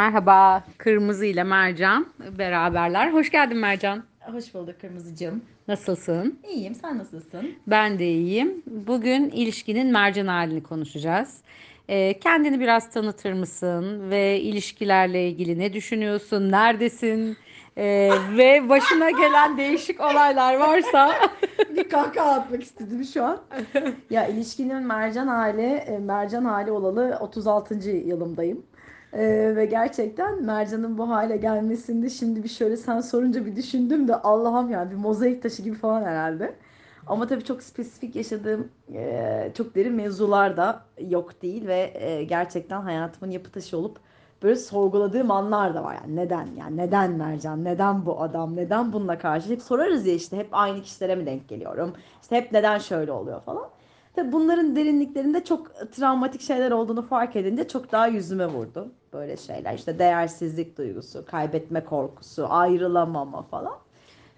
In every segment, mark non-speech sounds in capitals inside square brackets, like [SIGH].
Merhaba, Kırmızı ile Mercan beraberler. Hoş geldin Mercan. Hoş bulduk Kırmızıcığım. Nasılsın? İyiyim, sen nasılsın? Ben de iyiyim. Bugün ilişkinin mercan halini konuşacağız. Ee, kendini biraz tanıtır mısın ve ilişkilerle ilgili ne düşünüyorsun, neredesin Ee, [LAUGHS] ve başına gelen değişik olaylar varsa [LAUGHS] Bir kahkaha atmak istedim şu an. [LAUGHS] ya ilişkinin mercan hali, e, mercan hali olalı 36. yılımdayım. Ee, ve gerçekten Mercan'ın bu hale gelmesinde şimdi bir şöyle sen sorunca bir düşündüm de Allah'ım yani bir mozaik taşı gibi falan herhalde. Ama tabii çok spesifik yaşadığım e, çok derin mevzular da yok değil ve e, gerçekten hayatımın yapı taşı olup böyle sorguladığım anlar da var yani neden yani neden Mercan neden bu adam neden bununla karşı hep sorarız ya işte hep aynı kişilere mi denk geliyorum işte hep neden şöyle oluyor falan. Tabii bunların derinliklerinde çok travmatik şeyler olduğunu fark edince çok daha yüzüme vurdu böyle şeyler işte değersizlik duygusu kaybetme korkusu ayrılamama falan.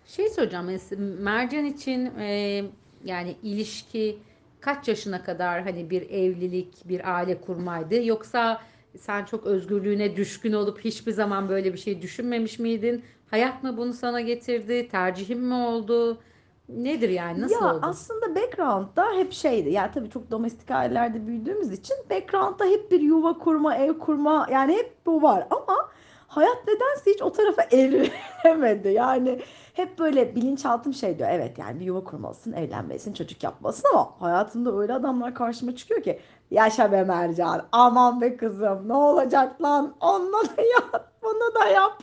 şey soracağım. Mercan için e, yani ilişki kaç yaşına kadar hani bir evlilik, bir aile kurmaydı? Yoksa sen çok özgürlüğüne düşkün olup hiçbir zaman böyle bir şey düşünmemiş miydin? Hayat mı bunu sana getirdi? Tercihin mi oldu? Nedir yani? Nasıl ya oldu? aslında background'da hep şeydi. Yani tabii çok domestik ailelerde büyüdüğümüz için background'da hep bir yuva kurma, ev kurma yani hep bu var. Ama hayat nedense hiç o tarafa [LAUGHS] evrilemedi. Yani hep böyle bilinçaltım şey diyor. Evet yani bir yuva kurmalısın, evlenmelisin, çocuk yapmalısın ama hayatımda öyle adamlar karşıma çıkıyor ki yaşa be Mercan, aman be kızım ne olacak lan onunla da yap, bunu da yap.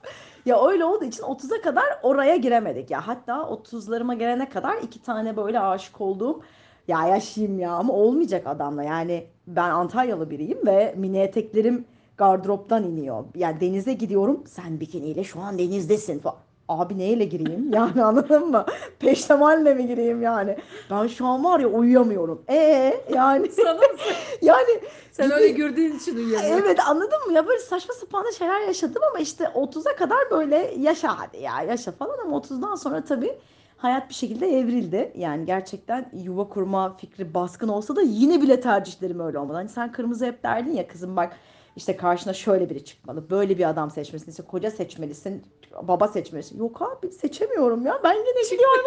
Ya öyle olduğu için 30'a kadar oraya giremedik. Ya hatta 30'larıma gelene kadar iki tane böyle aşık olduğum ya yaşayayım ya ama olmayacak adamla. Yani ben Antalyalı biriyim ve mini eteklerim gardıroptan iniyor. Yani denize gidiyorum. Sen bikiniyle şu an denizdesin falan. Abi neyle gireyim? [LAUGHS] Yani anladın mı? Peştemalle mi gireyim yani? Ben şu an var ya uyuyamıyorum. E yani [LAUGHS] Sana [LAUGHS] yani Sen öyle gördüğün için uyuyorsun. Evet anladın mı? Ya böyle saçma sapan şeyler yaşadım ama işte 30'a kadar böyle yaşa hadi ya yaşa falan ama 30'dan sonra tabii hayat bir şekilde evrildi. Yani gerçekten yuva kurma fikri baskın olsa da yine bile tercihlerim öyle olmadı. Hani sen kırmızı hep derdin ya kızım bak işte karşına şöyle biri çıkmalı. Böyle bir adam seçmelisin. işte koca seçmelisin. Baba seçmelisin. Yok abi seçemiyorum ya. Ben yine gidiyorum.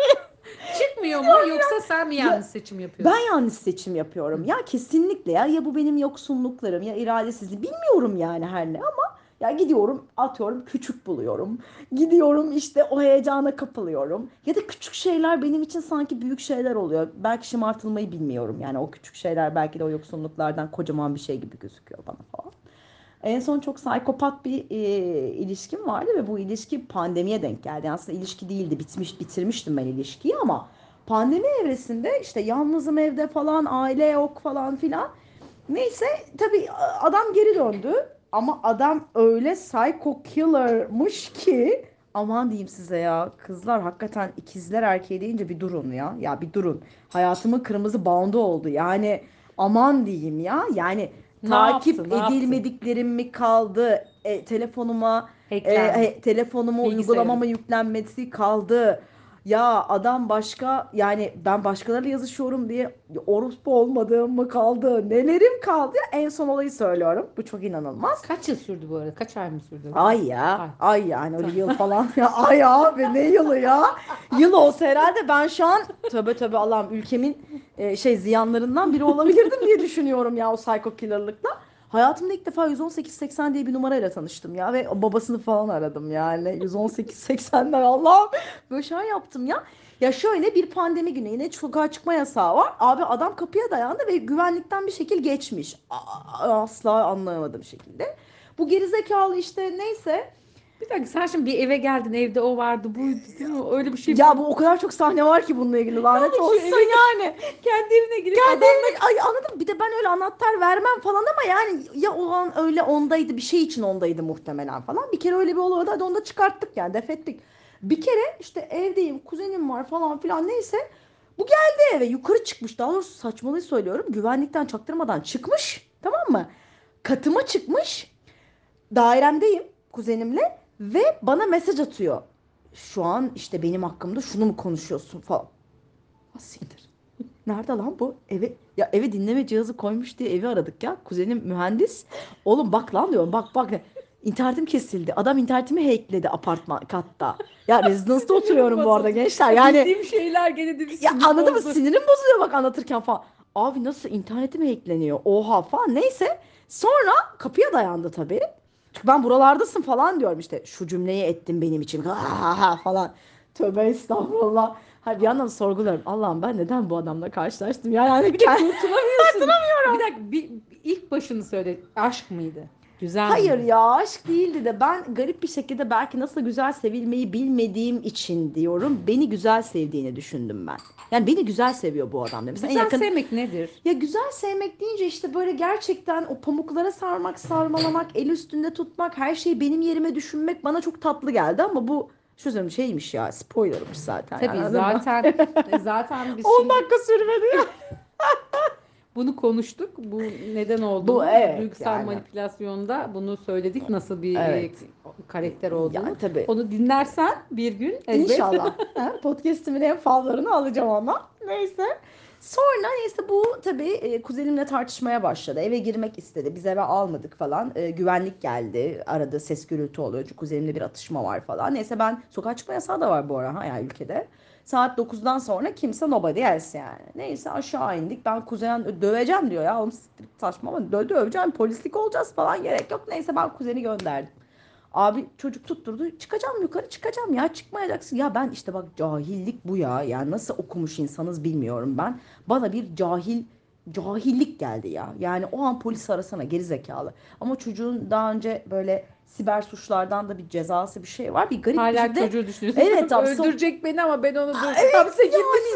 Çıkmıyor mu [LAUGHS] yoksa sen mi yanlış seçim yapıyorsun? Ben yanlış seçim yapıyorum. Ya kesinlikle ya. Ya bu benim yoksunluklarım ya iradesizliğim. Bilmiyorum yani her ne ama ya gidiyorum atıyorum küçük buluyorum. Gidiyorum işte o heyecana kapılıyorum. Ya da küçük şeyler benim için sanki büyük şeyler oluyor. Belki şımartılmayı bilmiyorum. Yani o küçük şeyler belki de o yoksunluklardan kocaman bir şey gibi gözüküyor bana falan. En son çok psikopat bir e, ilişkim vardı ve bu ilişki pandemiye denk geldi. Yani aslında ilişki değildi. Bitmiş, bitirmiştim ben ilişkiyi ama pandemi evresinde işte yalnızım evde falan, aile yok falan filan. Neyse tabii adam geri döndü ama adam öyle psycho killer'mış ki aman diyeyim size ya kızlar hakikaten ikizler erkeği deyince bir durun ya. Ya bir durun. Hayatımın kırmızı bandı oldu. Yani aman diyeyim ya. Yani Ne takip yaptı, ne yaptı? edilmediklerim mi kaldı? E, telefonuma Hacklendi. e, telefonuma uygulamama yüklenmesi kaldı. Ya adam başka yani ben başkalarıyla yazışıyorum diye orospu olmadığım mı kaldı? Nelerim kaldı? En son olayı söylüyorum. Bu çok inanılmaz. Kaç yıl sürdü bu arada? Kaç ay mı sürdü? Ay ya. Ay. Ay yani öyle yıl falan. Ya ay abi ne yılı ya? Yıl olsa herhalde ben şu an tövbe tövbe Allah'ım ülkemin e, şey ziyanlarından biri olabilirdim diye düşünüyorum ya o psycho killer'lıkla. Hayatımda ilk defa 11880 diye bir numarayla tanıştım ya ve babasını falan aradım yani 11880'den Allah'ım böyle şey yaptım ya. Ya şöyle bir pandemi günü yine sokağa çıkma yasağı var. Abi adam kapıya dayandı ve güvenlikten bir şekil geçmiş. Asla anlayamadığım şekilde. Bu gerizekalı işte neyse Bir dakika sen şimdi bir eve geldin evde o vardı buydu değil mi? Öyle bir şey Ya bu o kadar çok sahne var ki bununla ilgili lanet olsun eve- yani. kendi evine girip Kendi adam- evine, ay anladım bir de ben öyle anahtar vermem falan ama yani ya o an öyle ondaydı bir şey için ondaydı muhtemelen falan. Bir kere öyle bir olay hadi onu da çıkarttık yani def ettik. Bir kere işte evdeyim kuzenim var falan filan neyse bu geldi eve yukarı çıkmış daha doğrusu saçmalığı söylüyorum güvenlikten çaktırmadan çıkmış tamam mı? Katıma çıkmış dairemdeyim kuzenimle ve bana mesaj atıyor. Şu an işte benim hakkımda şunu mu konuşuyorsun falan. Asiktir. [LAUGHS] Nerede lan bu? Eve ya eve dinleme cihazı koymuş diye evi aradık ya. Kuzenim mühendis. Oğlum bak lan diyorum. Bak bak. İnternetim kesildi. Adam internetimi hackledi apartman katta. Ya rezidansta oturuyorum bu arada gençler. Yani Bildiğim şeyler gene de bir ya anladın mı? Sinirim bozuluyor bak anlatırken falan. Abi nasıl internetim hackleniyor? Oha falan. Neyse. Sonra kapıya dayandı tabii. Ben buralardasın falan diyorum işte. Şu cümleyi ettim benim için. falan. Tövbe estağfurullah. Hayır bir yandan sorguluyorum. Allah'ım ben neden bu adamla karşılaştım? Yani hani [LAUGHS] kend- Kurtulamıyorsun. Bir dakika bir, ilk başını söyle. Aşk mıydı? Güzel Hayır miydi? ya aşk değildi de ben garip bir şekilde belki nasıl güzel sevilmeyi bilmediğim için diyorum. Beni güzel sevdiğini düşündüm ben. Yani beni güzel seviyor bu adam. Mesela Güzel yakın sevmek nedir? Ya güzel sevmek deyince işte böyle gerçekten o pamuklara sarmak, sarmalamak, el üstünde tutmak, her şeyi benim yerime düşünmek bana çok tatlı geldi ama bu şu söyleyeyim şeymiş ya spoilermış zaten. Tabii yani, zaten [LAUGHS] zaten biz 10 şimdi dakika sürmedi ya. [LAUGHS] bunu konuştuk. Bu neden oldu? Bu, evet, Duygusal yani. manipülasyonda bunu söyledik. Nasıl bir Evet. e, karakter olduğunu. Yani tabii. Onu dinlersen bir gün elbet. İnşallah. [LAUGHS] Podcast'imin en favlarını alacağım ama. Neyse. Sonra neyse bu tabii e, kuzenimle tartışmaya başladı. Eve girmek istedi. Biz eve almadık falan. E, güvenlik geldi. Aradı ses gürültü oluyor. Çünkü kuzenimle bir atışma var falan. Neyse ben sokağa çıkma yasağı da var bu ara ha yani ülkede. Saat 9'dan sonra kimse nobody else yani. Neyse aşağı indik. Ben kuzen döveceğim diyor ya. Oğlum saçma ama dö- döveceğim. Polislik olacağız falan gerek yok. Neyse ben kuzeni gönderdim. Abi çocuk tutturdu. Çıkacağım yukarı çıkacağım ya çıkmayacaksın. Ya ben işte bak cahillik bu ya. Yani nasıl okumuş insanız bilmiyorum ben. Bana bir cahil cahillik geldi ya. Yani o an polis arasana geri zekalı. Ama çocuğun daha önce böyle siber suçlardan da bir cezası bir şey var. Bir garip bir Hala şekilde. çocuğu düşünüyorsun. Evet, [LAUGHS] abi, son- Öldürecek beni ama ben onu dur. Evet Hapse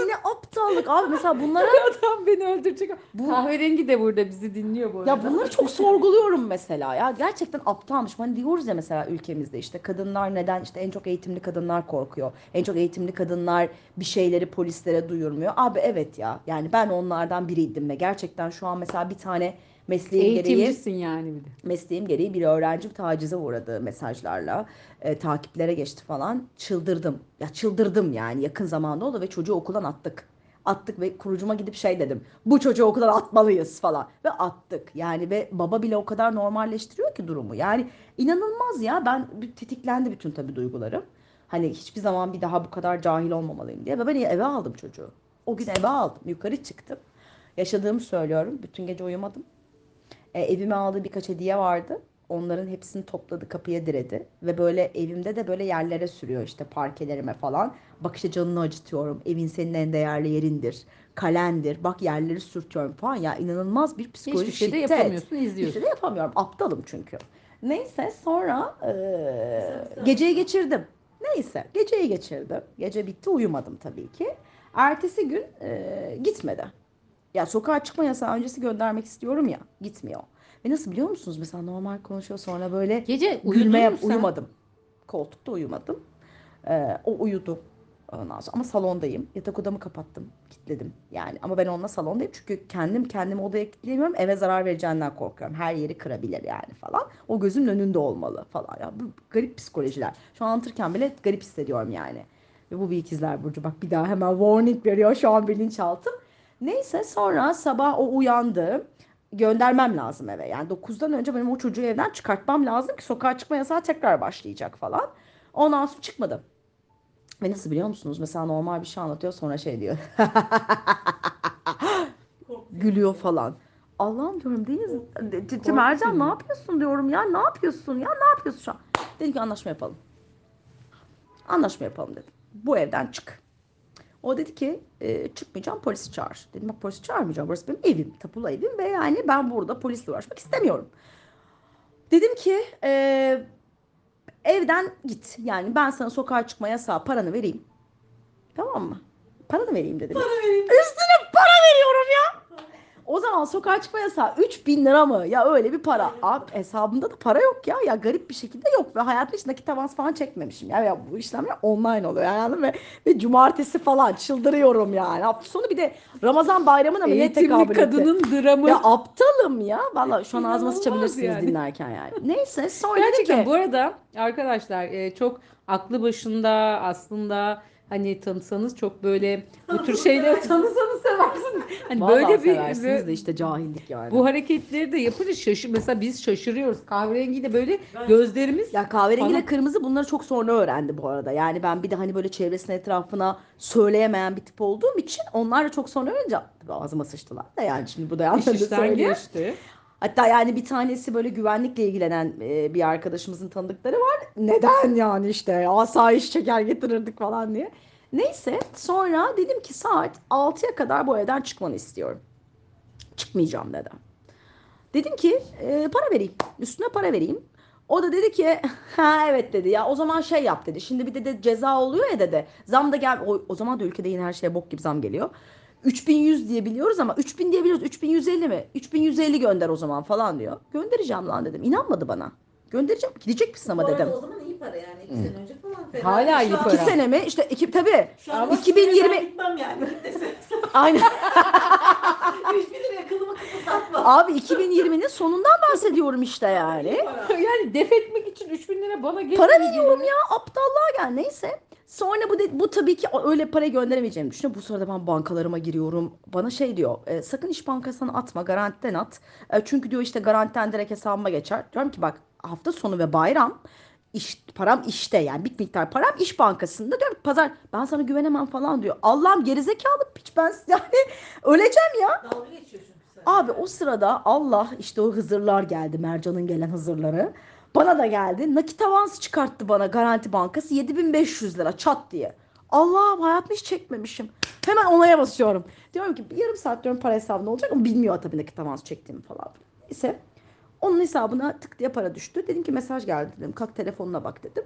ne aptallık abi mesela bunlara [LAUGHS] Adam beni öldürecek. Bu- Kahverengi de burada bizi dinliyor bu arada. Ya bunları çok sorguluyorum mesela ya gerçekten aptalmış. Hani diyoruz ya mesela ülkemizde işte kadınlar neden işte en çok eğitimli kadınlar korkuyor. En çok eğitimli kadınlar bir şeyleri polislere duyurmuyor. Abi evet ya yani ben onlardan biriydim ve gerçekten şu an mesela bir tane mesleğim gereği Eğitimcisin yani bir de. mesleğim gereği bir öğrenci tacize uğradı mesajlarla. E, takiplere geçti falan. Çıldırdım. Ya çıldırdım yani yakın zamanda oldu ve çocuğu okuldan attık. Attık ve kurucuma gidip şey dedim. Bu çocuğu okuldan atmalıyız falan. Ve attık. Yani ve baba bile o kadar normalleştiriyor ki durumu. Yani inanılmaz ya. Ben tetiklendi bütün tabii duygularım. Hani hiçbir zaman bir daha bu kadar cahil olmamalıyım diye. Ve ben eve aldım çocuğu. O gün eve aldım. Yukarı çıktım. Yaşadığımı söylüyorum. Bütün gece uyumadım. E, evime aldığı birkaç hediye vardı. Onların hepsini topladı kapıya diredi. Ve böyle evimde de böyle yerlere sürüyor işte parkelerime falan. Bak işte canını acıtıyorum. Evin senin en değerli yerindir. Kalendir. Bak yerleri sürtüyorum falan. Ya inanılmaz bir psikolojik Hiçbir şey de şiddet. yapamıyorsun, Hiçbir izliyorsun. şey de yapamıyorum. Aptalım çünkü. Neyse sonra e, geceyi geçirdim. Neyse geceyi geçirdim. Gece bitti uyumadım tabii ki. Ertesi gün e, gitmedi. Ya sokağa çıkma yasağı öncesi göndermek istiyorum ya. Gitmiyor. Ve nasıl biliyor musunuz? Mesela normal konuşuyor sonra böyle Gece sen? uyumadım. Koltukta uyumadım. Ee, o uyudu. Ondan sonra ama salondayım. Yatak odamı kapattım. Kilitledim yani. Ama ben onunla salondayım. Çünkü kendim kendimi odaya kilitleyemiyorum. Eve zarar vereceğinden korkuyorum. Her yeri kırabilir yani falan. O gözümün önünde olmalı falan. Ya bu garip psikolojiler. Şu an anlatırken bile garip hissediyorum yani. Ve bu bir ikizler burcu. Bak bir daha hemen warning veriyor şu an bilinçaltım. Neyse sonra sabah o uyandı. Göndermem lazım eve. Yani 9'dan önce benim o çocuğu evden çıkartmam lazım ki sokağa çıkma yasağı tekrar başlayacak falan. Ondan sonra çıkmadı. Ve nasıl biliyor musunuz? Mesela normal bir şey anlatıyor sonra şey diyor. Gülüyor falan. Allah'ım diyorum Deniz, Mercan ne yapıyorsun diyorum ya ne yapıyorsun ya ne yapıyorsun şu an? Dedim ki anlaşma yapalım. Anlaşma yapalım dedim. Bu evden çık. O dedi ki e, çıkmayacağım polisi çağır. Dedim bak polisi çağırmayacağım. Burası benim evim. Tapulu evim ve yani ben burada polisle uğraşmak istemiyorum. Dedim ki e, evden git. Yani ben sana sokağa çıkma yasağı paranı vereyim. Tamam mı? Paranı vereyim dedim. Para vereyim. Üstüne para veriyorum ya. O zaman sokağa çıkma yasağı 3000 lira mı? Ya öyle bir para. Abi hesabımda da para yok ya. Ya garip bir şekilde yok. Ve hayatımda hiç nakit avans falan çekmemişim. Ya, ya bu işlemler online oluyor. Yani mı? Ve cumartesi falan çıldırıyorum yani. Hafta sonu bir de Ramazan bayramına mı ne tekabül etti? kadının dramı. Ya aptalım ya. Vallahi şu an ağzıma sıçabilirsiniz yani. dinlerken yani. [LAUGHS] Neyse sonra Gerçekten ki. bu arada arkadaşlar e, çok aklı başında aslında hani tanısanız çok böyle bu tür şeyleri tanısanız seversiniz. Hani Vallahi böyle bir de işte cahillik yani. bu hareketleri de yapınca şaşır mesela biz şaşırıyoruz. Kahverengiyle böyle gözlerimiz Ya kahverengiyle Bana- kırmızı bunları çok sonra öğrendi bu arada. Yani ben bir de hani böyle çevresine etrafına söyleyemeyen bir tip olduğum için onlar da çok sonra öğrenince ağzıma sıçtılar da yani şimdi bu da işten söyleyeyim. geçti. Hatta yani bir tanesi böyle güvenlikle ilgilenen e, bir arkadaşımızın tanıdıkları var. Neden yani işte asayiş çeker getirirdik falan diye. Neyse sonra dedim ki saat 6'ya kadar bu evden çıkmanı istiyorum. Çıkmayacağım dedi. Dedim ki e, para vereyim. Üstüne para vereyim. O da dedi ki [LAUGHS] ha evet dedi ya o zaman şey yap dedi. Şimdi bir de, de ceza oluyor ya dedi. Zam da gel o, o zaman da ülkede yine her şeye bok gibi zam geliyor. 3100 diye biliyoruz ama 3000 diye biliyoruz. 3150 mi? 3150 gönder o zaman falan diyor. Göndereceğim lan dedim. İnanmadı bana. Göndereceğim. Gidecek misin ama dedim. O zaman iyi para yani. iki sene önce falan. Fena Hala iyi para. İki sene mi? İşte iki, tabii. Şu an Ama üç bin liraya 2020 ben gitmem yani. [LAUGHS] Aynen. [LAUGHS] 3 bin liraya kılımı satma. Abi 2020'nin sonundan bahsediyorum işte yani. [LAUGHS] Yani def etmek için 3000 lira bana geliyor. Para veriyorum ya aptallığa gel neyse. Sonra bu de, bu tabii ki öyle para gönderemeyeceğimi düşünüyor. Bu sırada ben bankalarıma giriyorum. Bana şey diyor. e, sakın iş bankasına atma, garantiden at. E, çünkü diyor işte garantiden direkt hesabıma geçer. Diyorum ki bak hafta sonu ve bayram iş, param işte yani bir miktar param iş bankasında diyorum ki, pazar ben sana güvenemem falan diyor. Allah'ım gerizekalı piç ben [LAUGHS] yani öleceğim ya. Dalga geçiyorsun sen. Abi o sırada Allah işte o Hızırlar geldi. Mercan'ın gelen Hızırları. Bana da geldi. Nakit avans çıkarttı bana Garanti Bankası 7500 lira çat diye. Allah'ım hayatımda hiç çekmemişim. Hemen onaya basıyorum. Diyorum ki yarım saat diyorum para hesabında olacak ama bilmiyor tabii nakit avans çektiğimi falan. Neyse onun hesabına tık diye para düştü. Dedim ki mesaj geldi dedim. Kalk telefonuna bak dedim.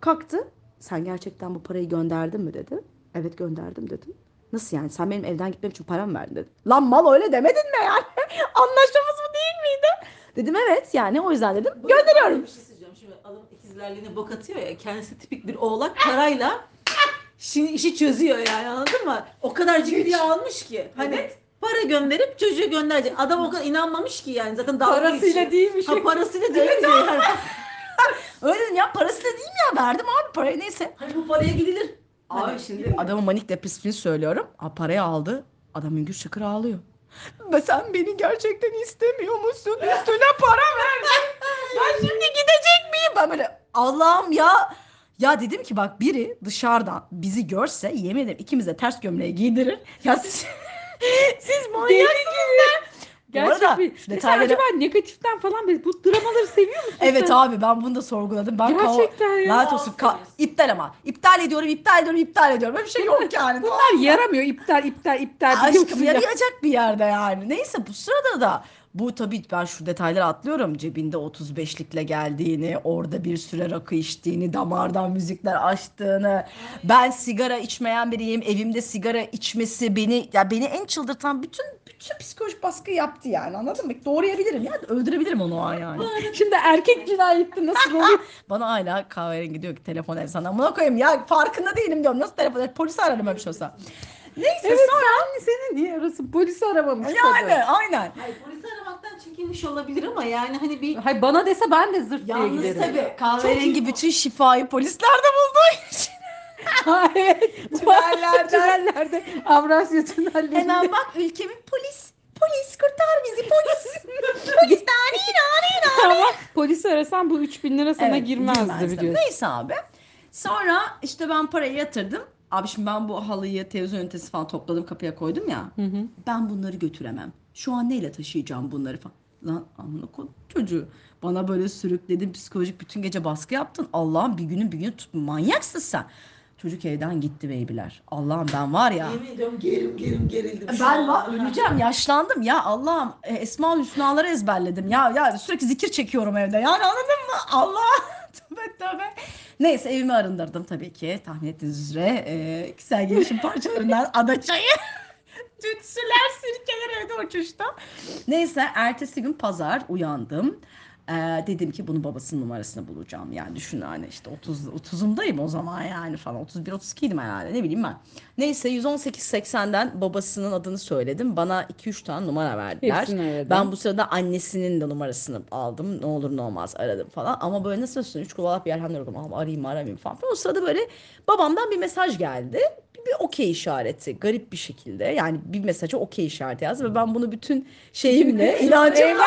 Kalktı. Sen gerçekten bu parayı gönderdin mi dedi. Evet gönderdim dedim. Nasıl yani sen benim evden gitmem için para mı verdin dedi. Lan mal öyle demedin mi yani? [LAUGHS] Anlaşmamız bu değil miydi? Dedim evet yani o yüzden dedim Bu gönderiyorum. Bir şey söyleyeceğim. Şimdi adam ikizlerliğine bok atıyor ya. Kendisi tipik bir oğlak parayla [LAUGHS] şimdi işi çözüyor yani anladın mı? O kadar ciddiye almış ki. Hani para gönderip çocuğu gönderecek. Adam o kadar inanmamış ki yani. Zaten dalga Parasıyla geçiyor. değilmiş. Ha parasıyla değil mi? Yani, [LAUGHS] Öyle dedim ya parası da değil mi ya verdim abi parayı neyse. hani bu paraya gidilir. Abi Hani şimdi adamın manik depresifini söylüyorum. Ha, parayı aldı. Adam hüngür şakır ağlıyor. Sen beni gerçekten istemiyor musun? Üstüne para verdin. Ben şimdi gidecek miyim? Ben böyle Allah'ım ya. Ya dedim ki bak biri dışarıdan bizi görse yemin ederim ikimiz de ters gömleği giydirir. Ya siz, siz manyaksınız. Bu arada Gerçek bir. şu Mesela detayları- acaba negatiften falan böyle bu dramaları seviyor musun? Evet sen? abi ben bunu da sorguladım. Ben Gerçekten ya. Lanet olsun. Ka- iptal ama. İptal ediyorum, iptal ediyorum, iptal ediyorum. Böyle bir şey yok yani. Bunlar yaramıyor. İptal, iptal, iptal. Aşkım ya? yarayacak bir yerde yani. Neyse bu sırada da bu tabii ben şu detayları atlıyorum. Cebinde 35'likle geldiğini, orada bir süre rakı içtiğini, damardan müzikler açtığını. Ben sigara içmeyen biriyim. Evimde sigara içmesi beni ya beni en çıldırtan bütün bütün psikolojik baskı yaptı yani. Anladın mı? Doğrayabilirim ya. Öldürebilirim onu o an yani. Şimdi erkek cinayeti nasıl olur? [LAUGHS] Bana hala kahverengi diyor ki telefon et sana. Buna koyayım ya farkında değilim diyorum. Nasıl telefon et? Polisi ararım bir şey olsa. Neyse evet sonra sen seni niye arasın? Polisi aramamış. yani kadın. aynen. Hayır polisi aramaktan çekinmiş olabilir ama yani hani bir Hayır bana dese ben de zırt diye Yalnız giderim. tabii. Kahverengi bütün şifayı polislerde bulduğu için. [LAUGHS] evet. [LAUGHS] Tünellerden. Tünellerde. Avrasya tünellerinde. Hemen bak ülkemin polis. Polis kurtar bizi polis. [LAUGHS] polis nani nani nani. Ama polisi arasan bu 3000 lira sana Evet, girmezdi girmezdi. biliyorsun. Neyse abi. Sonra işte ben parayı yatırdım. Abi şimdi ben bu halıyı, televizyon ünitesi falan topladım kapıya koydum ya. Hı hı. Ben bunları götüremem. Şu an neyle taşıyacağım bunları falan. Lan amına koydum çocuğu. Bana böyle sürükledin psikolojik bütün gece baskı yaptın. Allah'ım bir günün bir günü tut. Manyaksın sen. Çocuk evden gitti beybiler. Allah'ım ben var ya. yemin ediyorum gerim gerim gerildim. Ben var, öleceğim yaşlandım ya Allah'ım e, Esma Hüsnaları ezberledim ya ya sürekli zikir çekiyorum evde yani anladın mı Allah [LAUGHS] tövbe tövbe neyse evimi arındırdım tabii ki tahmin ettiğiniz üzere. E, kişisel gelişim [LAUGHS] parçalarından adaçayı [LAUGHS] tütsüler sirkeler evde uçuştu neyse ertesi gün pazar uyandım Ee, dedim ki bunun babasının numarasını bulacağım. Yani düşün hani işte 30 30'umdayım o zaman yani falan. 31 32'ydim herhalde ne bileyim ben. Neyse 118 80'den babasının adını söyledim. Bana 2-3 tane numara verdiler. Ben bu sırada annesinin de numarasını aldım. Ne olur ne olmaz aradım falan. Ama böyle nasıl olsun? Üç kulak bir. Ama arayayım mı aramayayım falan. O sırada böyle babamdan bir mesaj geldi. Bir, okey işareti. Garip bir şekilde. Yani bir mesaja okey işareti yazdı. Ve ben bunu bütün şeyimle, [LAUGHS] inancımla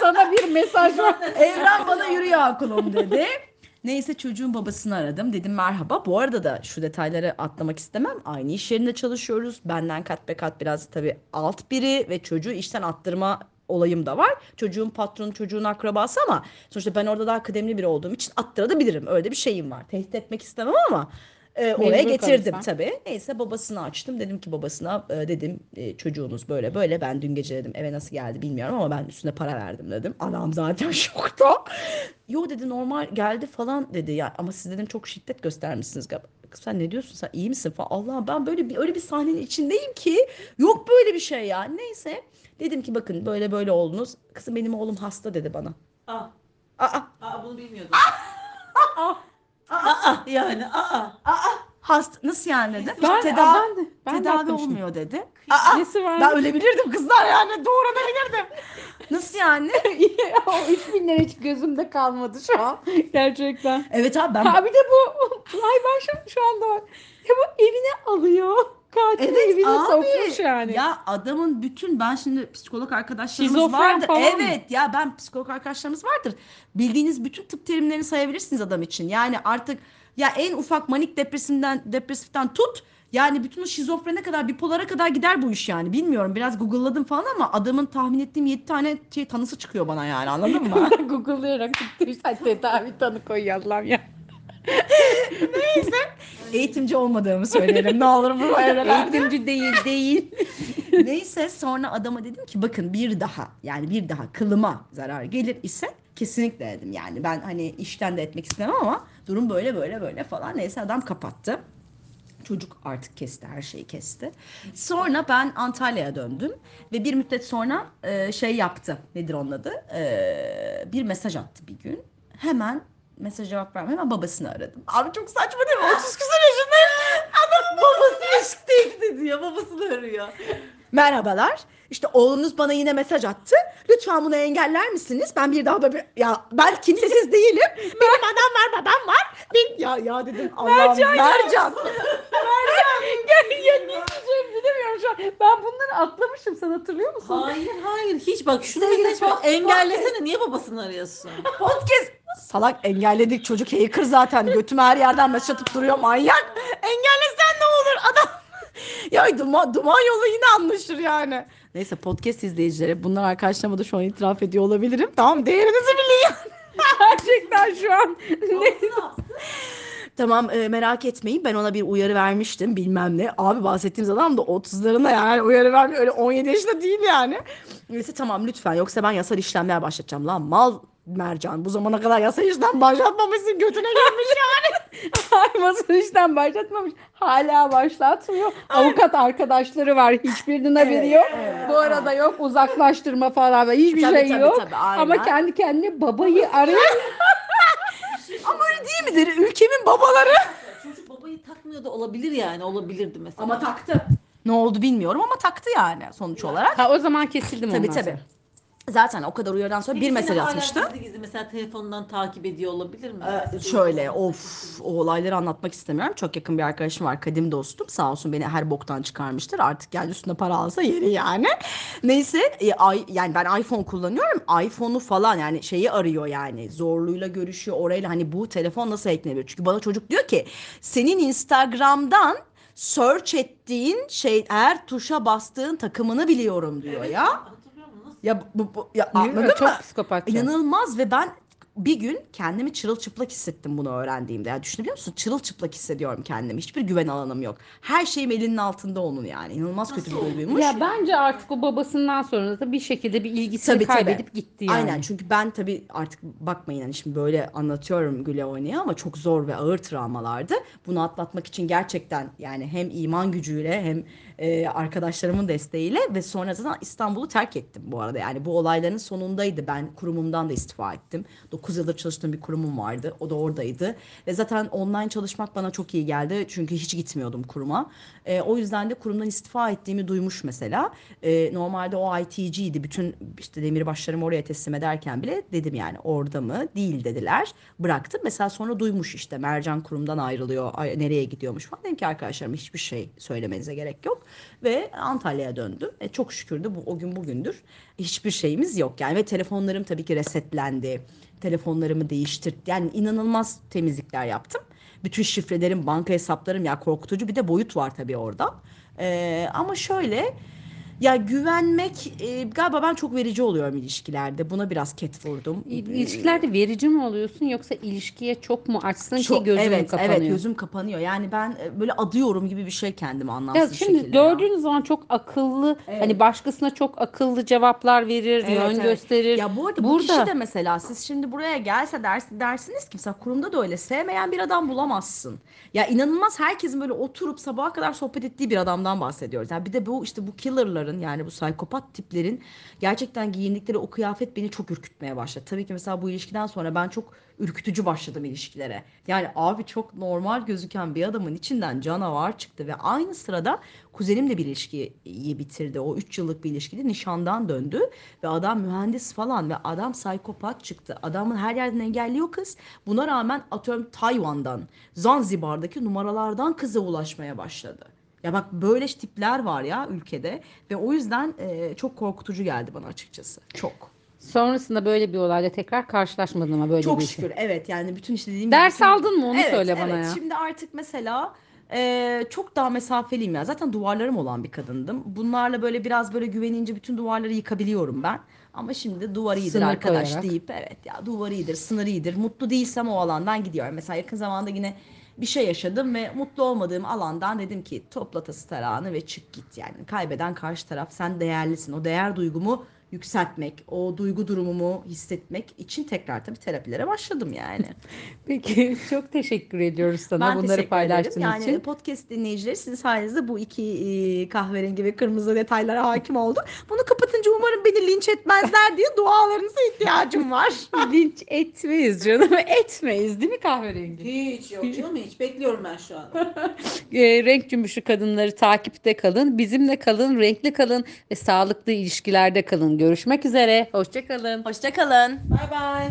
sana bir mesaj var. [LAUGHS] Evren bana yürü ya kulum dedi. Neyse çocuğun babasını aradım. Dedim merhaba. Bu arada da şu detayları atlamak istemem. Aynı iş yerinde çalışıyoruz. Benden kat be kat biraz tabii alt biri ve çocuğu işten attırma olayım da var. Çocuğun patronu çocuğun akrabası ama sonuçta ben orada daha kıdemli biri olduğum için attırabilirim. Öyle de bir şeyim var. Tehdit etmek istemem ama e, oraya Mecbur getirdim kalırsan. tabii. Neyse babasını açtım. Dedim ki babasına e, dedim e, çocuğunuz böyle böyle. Ben dün gece dedim eve nasıl geldi bilmiyorum ama ben üstüne para verdim dedim. Adam zaten [LAUGHS] şokta. Yo dedi normal geldi falan dedi. Ya ama siz dedim çok şiddet göstermişsiniz galiba. Kız sen ne diyorsun sen iyi misin falan. Allah ben böyle bir öyle bir sahnenin içindeyim ki yok böyle bir şey ya. Neyse dedim ki bakın böyle böyle oldunuz. Kızım benim oğlum hasta dedi bana. Aa, Aa, aa bunu bilmiyordum. Aa, [LAUGHS] aa, yani aa. hasta nasıl yani dedim. Ben, Tedavi, ben de, ben de tedavi atlamışım. olmuyor dedi. Nesi var? Ben ölebilirdim kızlar yani doğranabilirdim. Nasıl yani? [LAUGHS] o 3000 lira hiç gözümde kalmadı şu an. [LAUGHS] Gerçekten. Evet abi ben Ha bir de bu Aybar şu, şu anda var. Ya bu evine alıyor. Katil Evet evine abi. sokmuş yani. Ya adamın bütün ben şimdi psikolog arkadaşlarımız Şizofren vardır. falan mı? Evet ya ben psikolog arkadaşlarımız vardır. Bildiğiniz bütün tıp terimlerini sayabilirsiniz adam için. Yani artık ya en ufak manik depresiften depresiften tut yani bütün o şizofrene kadar bipolara kadar gider bu iş yani. Bilmiyorum biraz google'ladım falan ama adamın tahmin ettiğim 7 tane şey tanısı çıkıyor bana yani anladın mı? [LAUGHS] Google'layarak tedavi tanı koyuyorlar ya. Eğitimci olmadığımı söyleyelim ne olur bu evlere. [LAUGHS] Eğitimci değil değil. Neyse sonra adama dedim ki bakın bir daha yani bir daha kılıma zarar gelir ise kesinlikle dedim yani ben hani işten de etmek istemem ama durum böyle böyle böyle falan neyse adam kapattı. Çocuk artık kesti her şeyi kesti. Sonra ben Antalya'ya döndüm ve bir müddet sonra e, şey yaptı nedir onun adı E, bir mesaj attı bir gün hemen mesaj cevap vermem hemen babasını aradım. Abi çok saçma değil mi 30 küsur yaşındayım adamın [LAUGHS] babası Aşk tehdit ediyor. Babasını arıyor. Merhabalar. İşte oğlunuz bana yine mesaj attı. Lütfen bunu engeller misiniz? Ben bir daha böyle ya ben kimsesiz değilim. Benim adam var, babam var. Ben ya ya dedim Allah'ım Mercan. Mercan. ya, ya ne diyeceğimi bilemiyorum şu an. Ben bunları atlamışım sen hatırlıyor musun? Hayır hayır hiç bak şunu geçme. Engellesene niye babasını arıyorsun? Podcast. Salak engelledik çocuk hacker zaten. Götüme her yerden mesaj atıp duruyor manyak. Engellesen ne olur adam. [LAUGHS] ya duman, duman yolu yine anlaşır yani. Neyse podcast izleyicileri bunlar arkadaşlarıma da şu an itiraf ediyor olabilirim. Tamam değerinizi bilin. [LAUGHS] Gerçekten şu an. Tamam e, merak etmeyin ben ona bir uyarı vermiştim bilmem ne. Abi bahsettiğimiz adam da 30'larında yani uyarı vermiyor öyle 17 yaşında değil yani. Neyse tamam lütfen yoksa ben yasal işlemler başlatacağım lan mal mercan bu zamana kadar yasal işlem başlatmamışsın götüne gelmiş yani. [LAUGHS] Ay masal işten başlatmamış. Hala başlatmıyor. Avukat arkadaşları var. Hiçbirinin haberi yok. Bu arada yok uzaklaştırma falan. da Hiçbir Tabii, şey tabii, yok. tabii, aynen. Ama kendi kendine babayı arıyor. [LAUGHS] Ama öyle değil midir ülkemin babaları? Çocuk babayı takmıyor da olabilir yani. Olabilirdi mesela. taktı. Ne oldu bilmiyorum ama taktı yani sonuç olarak. ha o zaman kesildim Tabii ondan tabii. sonra. Zaten o kadar uyarıdan sonra Peki bir seni mesaj hala atmıştı. Gizli gizli mesela telefondan takip ediyor olabilir mi? Ee, şöyle of o olayları anlatmak istemiyorum. Çok yakın bir arkadaşım var kadim dostum. Sağ olsun beni her boktan çıkarmıştır. Artık yani üstüne para alsa yeri yani. Neyse e, ay, yani ben iPhone kullanıyorum. iPhone'u falan yani şeyi arıyor yani. Zorluyla görüşüyor orayla hani bu telefon nasıl hacklenebilir? Çünkü bana çocuk diyor ki senin Instagram'dan search ettiğin şey eğer tuşa bastığın takımını biliyorum diyor ya. Ya bu, bu ya Değil mi? anladın Çok mı? psikopatça. İnanılmaz ve ben bir gün kendimi çırılçıplak hissettim bunu öğrendiğimde. Yani düşünebiliyor musun? Çırılçıplak hissediyorum kendimi. Hiçbir güven alanım yok. Her şeyim elinin altında onun yani. İnanılmaz kötü bir duyguymuş. Ya bence artık o babasından sonra da bir şekilde bir ilgisini Tabii, tabii. kaybedip gitti yani. Aynen çünkü ben tabii artık bakmayın hani şimdi böyle anlatıyorum güle oynaya ama çok zor ve ağır travmalardı. Bunu atlatmak için gerçekten yani hem iman gücüyle hem e, arkadaşlarımın desteğiyle ve sonra zaten İstanbul'u terk ettim bu arada. Yani bu olayların sonundaydı. Ben kurumumdan da istifa ettim. 9 yıldır çalıştığım bir kurumum vardı. O da oradaydı. Ve zaten online çalışmak bana çok iyi geldi. Çünkü hiç gitmiyordum kuruma. E, o yüzden de kurumdan istifa ettiğimi duymuş mesela. E, normalde o IT'ciydi. Bütün işte demirbaşlarımı oraya teslim ederken bile dedim yani orada mı? Değil dediler. Bıraktım. Mesela sonra duymuş işte Mercan kurumdan ayrılıyor. Ay, nereye gidiyormuş falan. Dedim ki arkadaşlarım hiçbir şey söylemenize gerek yok. Ve Antalya'ya döndüm. E, çok şükür de bu, o gün bugündür hiçbir şeyimiz yok yani. Ve telefonlarım tabii ki resetlendi. Telefonlarımı değiştirdim. Yani inanılmaz temizlikler yaptım. Bütün şifrelerim, banka hesaplarım ya korkutucu bir de boyut var tabii orada. Ee, ama şöyle ya güvenmek e, galiba ben çok verici oluyorum ilişkilerde. Buna biraz ket vurdum. İlişkilerde verici mi oluyorsun yoksa ilişkiye çok mu açsın Çok- ki gözün evet, kapanıyor? Evet gözüm kapanıyor. Yani ben e, böyle adıyorum gibi bir şey kendime Ya anlamsız şimdi şekilde. ya. gördüğünüz zaman çok akıllı Evet. hani başkasına çok akıllı cevaplar verir, Evet, yön evet. gösterir. Ya bu arada bu Burada kişi de mesela siz şimdi buraya gelse ders, dersiniz ki mesela kurumda da öyle sevmeyen bir adam bulamazsın. Ya inanılmaz herkesin böyle oturup sabaha kadar sohbet ettiği bir adamdan bahsediyoruz. Yani bir de bu işte bu killerların yani bu psikopat tiplerin gerçekten giyindikleri o kıyafet beni çok ürkütmeye başladı. Tabii ki mesela bu ilişkiden sonra ben çok ürkütücü başladım ilişkilere. Yani abi çok normal gözüken bir adamın içinden canavar çıktı ve aynı sırada kuzenimle bir ilişkiyi bitirdi. O 3 yıllık bir ilişkide nişandan döndü ve adam mühendis falan ve adam psikopat çıktı. Adamın her yerden engelliyor kız. Buna rağmen atıyorum Tayvan'dan, Zanzibar'daki numaralardan kıza ulaşmaya başladı. Ya bak böyle tipler var ya ülkede ve o yüzden e, çok korkutucu geldi bana açıkçası. Çok. sonrasında böyle bir olayla tekrar karşılaşmadın ama böyle Çok bir şey. şükür evet yani bütün işte dediğim Ders gibi bütün- aldın mı onu Evet, söyle bana evet. ya. Şimdi artık mesela e, çok daha mesafeliyim ya. Zaten duvarlarım olan bir kadındım. Bunlarla böyle biraz böyle güvenince bütün duvarları yıkabiliyorum ben. Ama şimdi duvar iyidir Sınır arkadaş koyarak. deyip evet ya duvar iyidir, sınır iyidir. Mutlu değilsem o alandan gidiyorum. Mesela yakın zamanda yine bir şey yaşadım ve mutlu olmadığım alandan dedim ki topla tası tarağını ve çık git yani. Kaybeden karşı taraf sen değerlisin. O değer duygumu yükseltmek, o duygu durumumu hissetmek için tekrar tabii terapilere başladım yani. [LAUGHS] Peki çok teşekkür ediyoruz sana Ben bunları teşekkür paylaştığın ederim. Yani için. podcast dinleyicileri sizin sayenizde bu iki e, kahverengi ve kırmızı detaylara hakim oldum. Bunu kapatınca umarım beni linç etmezler diye dualarınıza ihtiyacım var. [LAUGHS] Linç etmeyiz canım. [LAUGHS] Etmeyiz değil mi kahverengi? Hiç yok canım hiç. Bekliyorum ben şu an. E, renk cümbüşü kadınları takipte kalın. Bizimle kalın, renkli kalın ve sağlıklı ilişkilerde kalın. Görüşmek üzere. Hoşçakalın. Hoşçakalın. Bay bay.